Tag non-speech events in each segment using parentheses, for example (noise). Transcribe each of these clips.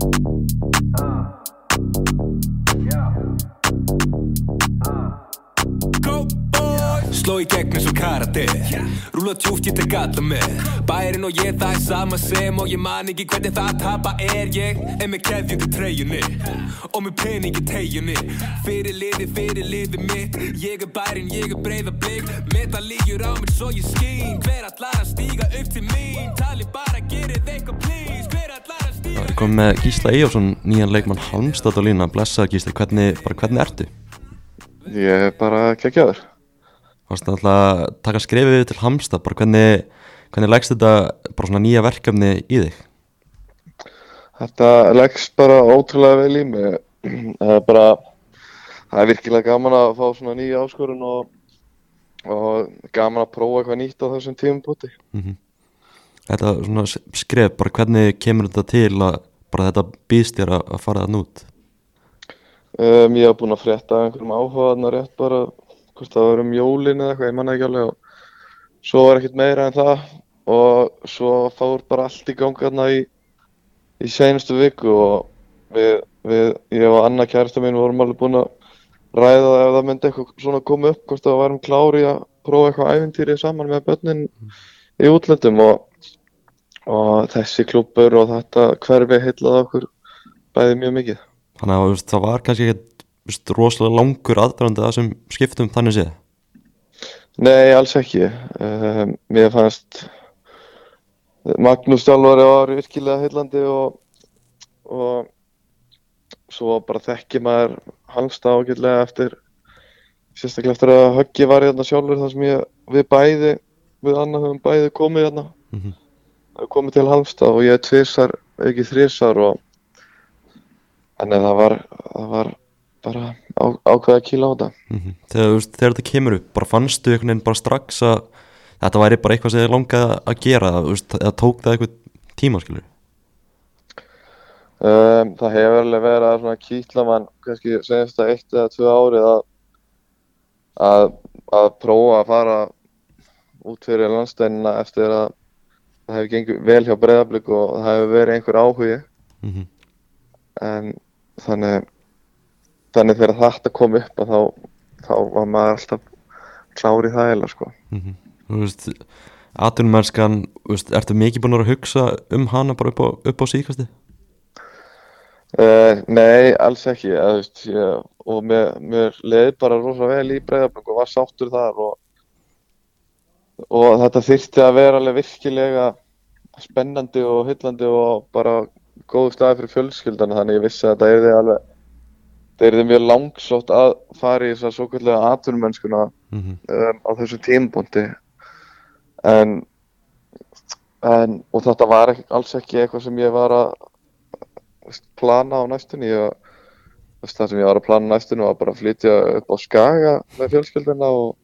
Sló í gegn eins og karate. Rúla tjúft ég tek alla með. Bærin og ég það er sama sem Og ég man ekki hvernig það tapa er Ég. Er með keðjum til treyjunni. Og með peningi tegjunni Fyrir liði, fyrir liði mitt. Ég er bærin, ég er breyða blik Meta lígjur á mér svo ég skín. Hver allar að stíga að stíga Ég kom með Gísla Eyjálsson, nýjan leikmann Halmstad á lína, blessaði Gísli, hvernig, bara hvernig ertu? Ég er bara kekkjaður. Varst það alltaf að taka skrefið til Halmstad, bara hvernig, hvernig leggst þetta bara svona nýja verkefni í þig? Þetta leggst bara ótrúlega vel í mig. Það er bara, það er virkilega gaman að fá svona nýja áskorun og, og gaman að prófa eitthvað nýtt á þessum tímum búti. Þetta svona skref, bara hvernig kemur þetta til að bara þetta býðst þér að fara það nút? Um, ég hef búinn að frétta einhverjum áhugaðna rétt bara, hvort það var um jólin eða eitthvað, ég manna ekki alveg og svo var ekkert meira en það og svo fór bara allt í gangarna í, í seinustu viku og við, við, ég og Anna kærasta mín vorum alveg búin að ræða það ef það myndi eitthvað svona koma upp, hvort það varum klári að prófa eitthvað æfintýri saman með börnin í útlöndum og, og þessi klúbbur og þetta hverfi heillaði okkur bæði mjög mikið. Þannig að það var kannski ekkert rosalega langur aðdraðandi að þessum skiptum þannig séð. Nei, alls ekki. Um, mér fannst Magnús Sjálfari var virkilega heillandi og, og svo bara þekki maður halmsta ágætlega eftir sérstaklega eftir að Höggi var hérna sjálfur þar sem ég, við bæði við Anna höfum bæði komið hérna Mhm. Komið til halmsta og ég er tvisar, ekki þrisar og þannig að það var, það var bara á, ákveða að kýla á þetta. Mm þegar, þú veist, þegar þetta kemur upp, bara fannstu einhvern veginn bara strax að þetta væri bara eitthvað sem þið langaði að gera, veist, eða tók það eitthvað tíma, skilur? Um, það hefur alveg verið að svona kýtla mann kannski senast að eitt eða tvö árið að, að, að prófa að fara út fyrir landsteinina eftir að það hefur gengið vel hjá breyðablík og það hefur verið einhver áhugi Mm en þannig þannig þegar þetta kom upp þá, þá var maður alltaf klár í það eða sko. -hmm. Þú veist, veist, ertu mikið búin að hugsa um hana bara upp á, upp á síkasti? Uh, nei, alls ekki eða, veist, ég, og mér, mér leið bara rosa vel í breyðablík og var sáttur þar og, og þetta þyrfti að vera alveg virkilega spennandi og hyllandi og bara góð staði fyrir fjölskyldana þannig ég vissi að þetta er alveg það er mjög langsótt að fara í þess að svo kallega atvinnumennskuna Mm -hmm. um, á þessu tímabúndi en, en og þetta var ekki, alls ekki eitthvað sem ég var að plana á næstunni ég, það sem ég var að plana á næstunni var bara að flytja upp á Skaga með fjölskyldina og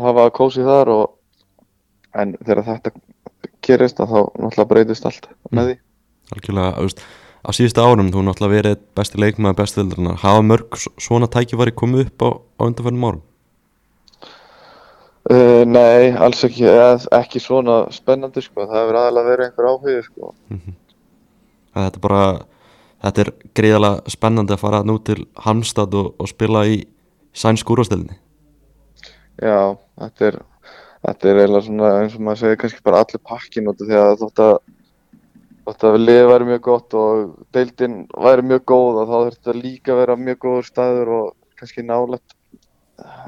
hafa kósið þar og en þegar þetta gerist þá náttúrulega breytist allt með því. Algjörlega, þú veist, á síðustu árum, þú er náttúrulega verið besti leikmaður, besti vildarnar, hafa mörg svona tækifæri komið upp á, á undanfærnum árum? uh, Nei, alls ekki ekki svona spennandi sko. Það hefur aðalega verið einhver áhugi sko. Að þetta bara þetta er greiðalega spennandi að fara nú til Halmstad og, og spila í sænsk úrvastelinni Já, þetta er þetta er eiginlega svona eins og maður segir kannski bara allir pakkin út af því að þótt að þótt að liðið væri mjög gott og deildin væri mjög góð og þá þurfti þetta líka að vera mjög góður staður og kannski nálægt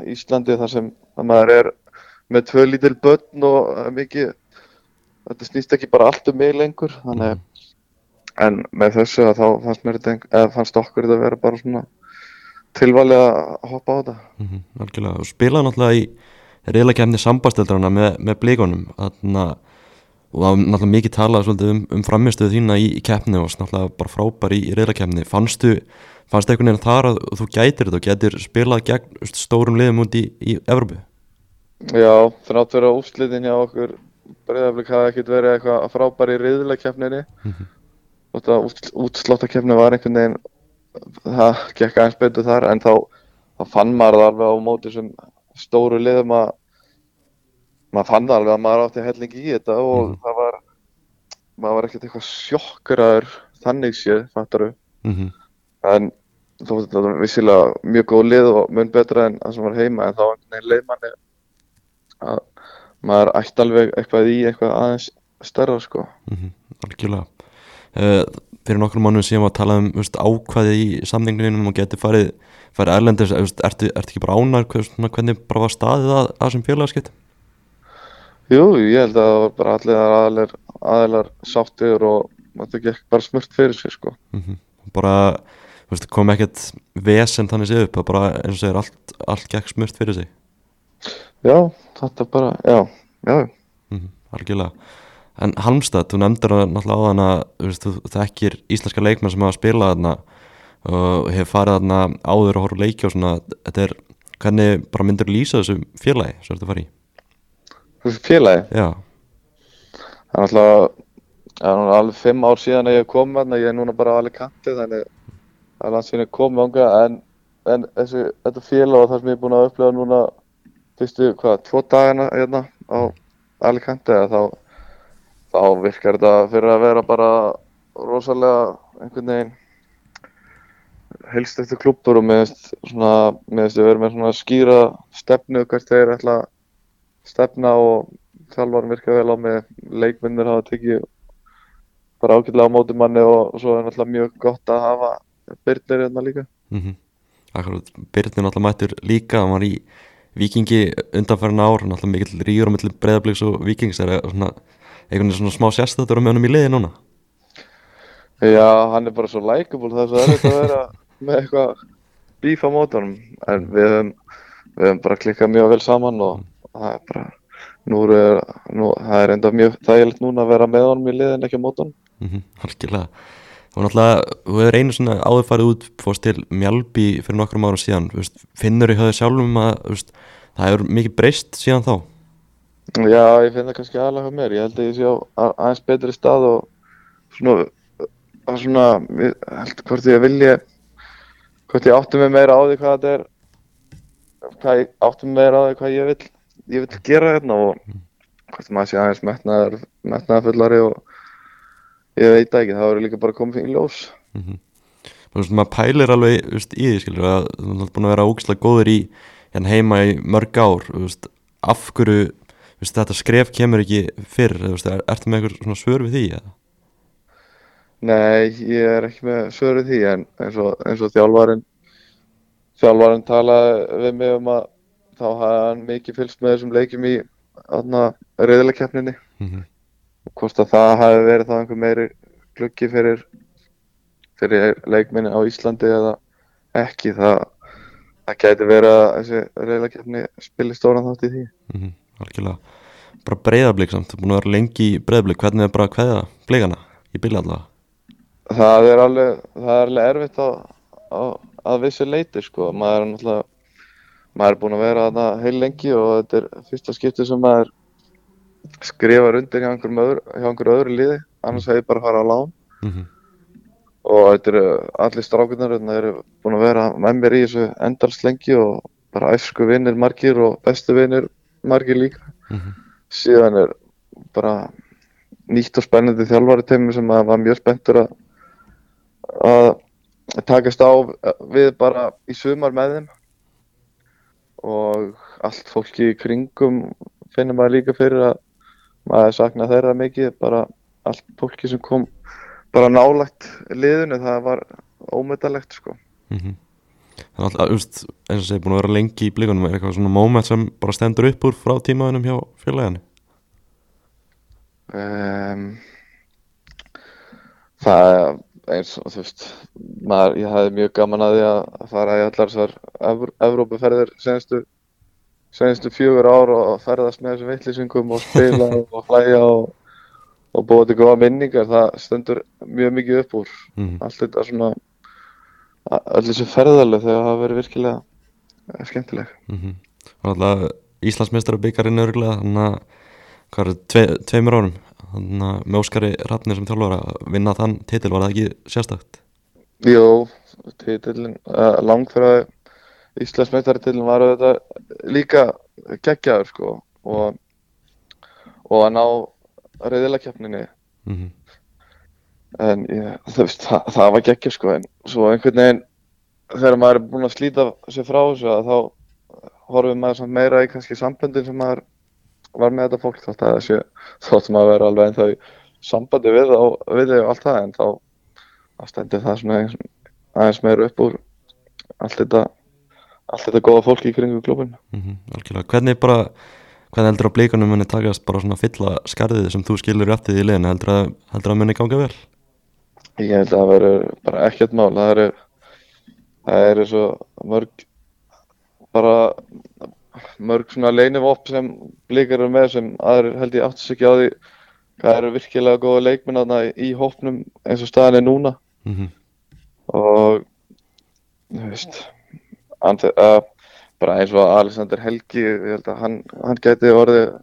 Íslandi þar sem að maður er með tvö lítil börn og er mikið þetta snýst ekki bara allt um mig lengur þannig en með þessu að þá fannst mér þetta ein- eða fannst okkur þetta vera bara svona tilvalið að hoppa á þetta. Mm -hmm, algjörlega, og spilaði náttúrulega í reyðlakefni sambasteldrana með, með blíkonum þarna, og það var náttúrulega mikið talað svolítið um, um framistuðu þína í, í keppni og náttúrulega bara frábær í, í reyðlakefni fannstu, fannstu einhvern veginn þar að þú gætir þetta og gætir spilað gegn stórum liðum út í, í Evrópu? Já, þrátt vera úrslitin hjá okkur Breiðaflik hafi ekkert verið eitthvað frábær í riðlakeppninni. Mhm. og þetta útsláttakefni var einhvern veginn það gekk aðeins betur þar en þá, þá fann maður það alveg á móti sem stóru liðum að maður fann það alveg að maður átti helling í þetta og Mhm. það var maður var ekkert eitthvað sjokkuraður þannig séð, fattaru mm en þó að þetta var vissilega mjög góð lið og mun betra en það sem var heima en þá var einhvern veginn leið manni að maður ætti alveg eitthvað í eitthvað aðeins stærra sko -hmm. Algjörlega uh, Fyrir nokkrum mánuðum síðan var að tala um veist, ákvæði í samningunum og geti farið, farið erlendis, ertu, ertu ekki bara ánar hvernig bara var staðið að, að sem félagskipt? Jú, ég held að það var bara allir aðeinar, aðeinar sáttir og þetta gekk bara smurt fyrir sig sko Mm -hmm. Bara veist, kom ekkert vesen þannig séð upp, bara eins og segir allt, allt gekk smurt fyrir sig Já, þetta bara, já, já mm -hmm. Algjörlega En Halmstad, þú nefndir það náttúrulega á þann að þú þekkir íslenska leikmenn sem hafa spilað þarna og hefur farið þarna áður og horfður leiki og svona, þetta er, hvernig bara myndir lýsa þessu félagi sem þetta farið í? Þessi félagi, Já, það er náttúrulega það er náttúrulega alveg fimm ár síðan að ég kom þarna, ég er núna bara alveg kantið þannig það er langt síðan ég kom ánga en, en þessi, þetta félag og það sem ég er búin að upplega núna fyrstu, hvað, tvo dagana hérna á kantið þá, þá virkar þetta fyrir að vera bara rosalega einhvern veginn helst eftir klúppur og meðist við erum með svona skýra stefnu hvert þeir ætla að stefna og þjálfarum virka vel á með leikmennir hafa tekið bara ágætlega á móti manni og svo er náttúrulega mjög gott að hafa byrnir hérna líka. mm Akkurat, Byrnir náttúrulega mættur líka, hann var í Víkingi undanfærin ár, náttúrulega mikill ríður á milli breyðabliks og Víkings er það svona, einhvern veginn svona smá sérstættur á með honum í liði núna? Já, hann er bara svo likeable þess að það er þetta að vera (laughs) með eitthvað bíf á mótunum en við höfum, við höfum bara klikkað mjög vel saman og það er bara nú er, nú, það er enda mjög þægilegt núna að vera með honum í liðin ekki á mótunum. Mm -hmm, Algjörlega. Og náttúrulega, þú hefur einu svona áður farið út fórst til Mjálbi fyrir nokkrum árum síðan veist, finnur í höfðu sjálfum að veist, það hefur mikið breyst síðan þá Já, ég finn það kannski aðalega hjá mér ég held að ég sé á aðeins betri stað og svona, að svona ég held hvort ég vilji hvort ég átti mig meira á því hvað þetta er hvað ég átti mig meira á því hvað ég vil ég vil gera hérna og hvort maður sé aðeins metnaðar metnaðarfullari og ég veit ekki, það voru líka bara komið fyrir ljós mm -hmm. Þú veist, maður pælir alveg veist, í því, skilur, að þú er búin að vera ógislega góður í hérna heima í mörg ár þú veist, af hverju veist, þetta skref kemur ekki fyrr er, ertu með einhver svona svör við því eða? Nei, ég er ekki með svöru því en eins og, eins og þjálfarinn þjálfarinn talaði við mig um að þá hafði hann mikið fylgst með þessum leikjum í reyðilegkeppninni Mm -hmm. hvort að það hafi verið þá einhver meiri gluggi fyrir fyrir leikminni á Íslandi eða ekki það það gæti verið að þessi reyðilegkeppni spili stóran þátt í því Mm -hmm. Algjörlega. Bara breyðablík samt, þú er búin að vera lengi í breyðablík hvernig er bara að kveða blíkana í bíla allavega það er alveg, það er alveg erfitt á, á, að vissi leiti sko, maður er náttúrulega maður er búinn að vera þarna heil lengi og þetta er fyrsta skipti sem maður skrifar undir hjá einhverjum öðru, hjá einhverju öðru liði. Annars hefði ég bara farið á lán. Mm -hmm. og þetta eru allir strákunar þarna eru búin að vera með mér í þessu endalst lengi og bara æfsku vinnir margir og bestu vinnir margir líka Mm -hmm. síðan er bara nýtt og spennandi þjálfari teimi sem að var mjög spenntur að að takast á við bara í sumar með þeim og allt fólki í kringum finnir maður líka fyrir að maður sakna þeirra mikið bara allt fólki sem kom bara nálægt liðinu það var ómetalegt sko Mm -hmm. Það er alltaf, úst, eins og segir, búin að vera lengi í blíkunum er eitthvað svona moment sem bara stendur upp úr frá tímaðunum hjá félaginu? Um, það eins og þú veist maður, ég hafði mjög gaman að því að fara í allar þessar Evr Evrópuferðir senastu, senastu fjögur ár og ferðast með þessum vittlýsingum og spila (laughs) og hlæja og, og búa til góða minningar. Það stendur mjög mikið upp úr. Mm -hmm. allt þetta svona öll þessu ferðalög þegar það hafa verið virkilega eh, skemmtileg mm -hmm. Og alltaf Íslandsmeistara byggarinn örgulega þannig að hvað tve, tveimur árum þannig að með Óskari Rafnir sem þjálfur að vinna þann titil var það ekki sérstakt Jó, titillin uh, langfæra Íslandsmeistaratitlin var þetta líka geggjaður sko og, og að ná reyðilegkeppninni mm -hmm. En ég, (laughs) veist, það, það var geggja sko en svo einhvern veginn þegar maður er búinn að slíta sér frá þessu að þá horfum maður samt meira í kannski samböndin sem maður var með þetta fólk þótt að þessi þótt maður vera alveg ennþá í sambandi við, á, við þau og allt það en þá, þá stendur það svona aðeins, meira upp úr allt þetta allt þetta góða fólki í kringu klubin mm algjörlega, hvernig bara hvernig heldur að blíkanum muni takast bara svona fylla skarðið sem þú skilur eftir því í liðinu? Heldur að, heldur að muni ganga vel ég held að það verður bara ekkert mál það eru það eru svo mörg bara mörg svona leinivopp sem blíkar eru með sem aðrir held ég áttis ekki á því hvað eru virkilega góða leikmenn þarna í hópnum eins og staðan er núna mm -hmm. og þú veist uh, bara eins og Alexander Helgi ég held að hann, hann gæti orðið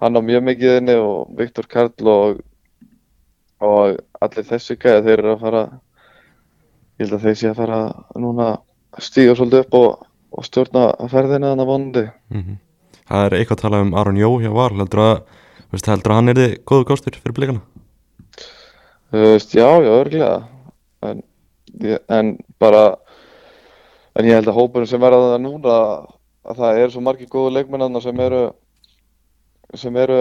hann á mjög mikið inni og Viktor Karl og og allir þessi gæði þeir eru að fara ég held að þeir sé að fara núna stíga svolítið upp og, og stjórna ferðina þannig vonandi. Mm Það er eitthvað að tala um Aron Jó hjá Val heldur að, veist, heldur að hann er þið góðu kostur fyrir blíkana veist, já, já, örglega. En, en bara en ég held að hópurinn sem verða það núna að það eru svo margir góðu leikmennarna sem eru sem eru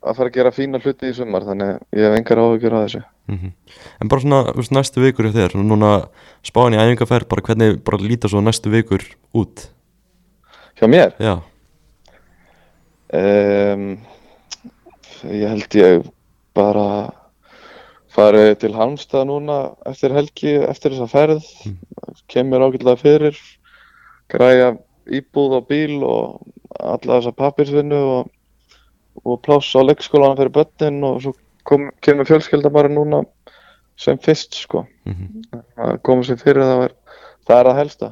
að fara að gera fína hluti í sumar þannig ég hef engar áhugjur á þessu. Mm En bara svona veist, næstu vikur hjá þér núna spáin í æfingarferð bara hvernig bara líta svo næstu vikur út? Hjá mér? Já, um, ég held ég bara farið til Halmstað núna eftir helgi eftir þessa ferð. Kemur ágætlega fyrir græja íbúð og bíl og alla þessa pappirsvinnu og, og pláss á leikskólanum fyrir börnin og svo kom, kemur fjölskylda bara núna sem fyrst sko. Mm að koma sér fyrir það er, það er að helsta.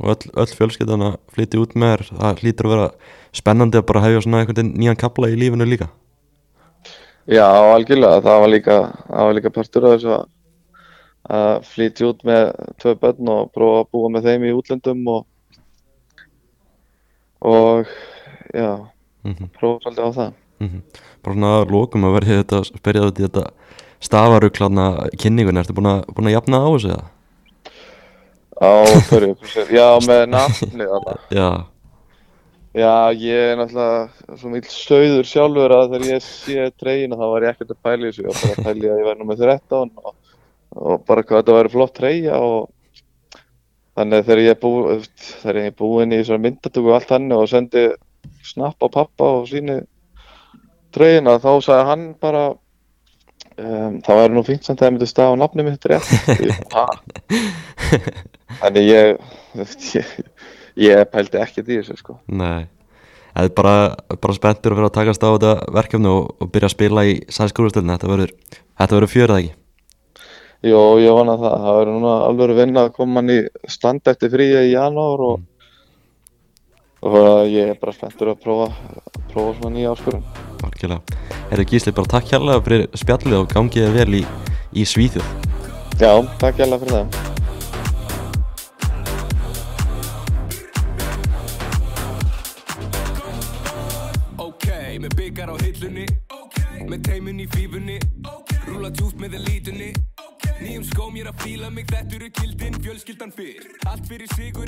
Og öll, öll fjölskyldan að flytja út með þér það hlýtur að vera spennandi að bara hefja svona einhvern nýjan kapla í lífinu líka. Já, algjörlega, það var líka, það var líka partur af þessu að, að flytja út með tvö börn og prófa að búa með þeim í útlöndum og, og já, mm prófa svolítið á það. bara svona að lókum að verði þetta spyrja út í þetta stafaruglarna kynningun, ertu búin að, búin að jafna á þessu eða? Á hversu, já, með nafni. (laughs) Já, Já, ég er náttúrulega svo mikill sauður sjálfur að þegar ég sé treyjuna þá var ég ekkert að pæla í þessu, ég var bara að pæla í að ég væri nummer 13 og, og bara hvað þetta væri flott treyja og þannig að þegar ég er búinn, í þessar myndatöku og allt hann og sendi snapp á pappa og síni treyjuna þá sagði hann bara um, það væri nú fínt samt að það myndi staða á nafni mitt? (laughs) Þannig ég, ég, ég pældi ekkert í þessu sko. nei Það er bara, bara spenntur að vera að takast á þetta verkefni og, og byrja að spila í sænskúrustöldinu, þetta verður þetta verður fjörið ekki Jó, ég vona það. Það verður núna alveg vinna að koma hann í stand eftir fríi í janúar og, og ég er bara spenntur að prófa, prófa svona nýja áskurinn. Algjörlega. Herru Gísli, bara takk hérlega fyrir spjallið og gangið þér vel í, í Svíþjóð. Já, takk hjá fyrir það. Með byggar á hillunni. Með teimun í fífunni. Rúla djúpt með elítunni. Nýjum skóm ég er að fíla mig Þetta eru kildin, fjölskyldan fyrr. Allt fyrir sigurinn, alltaf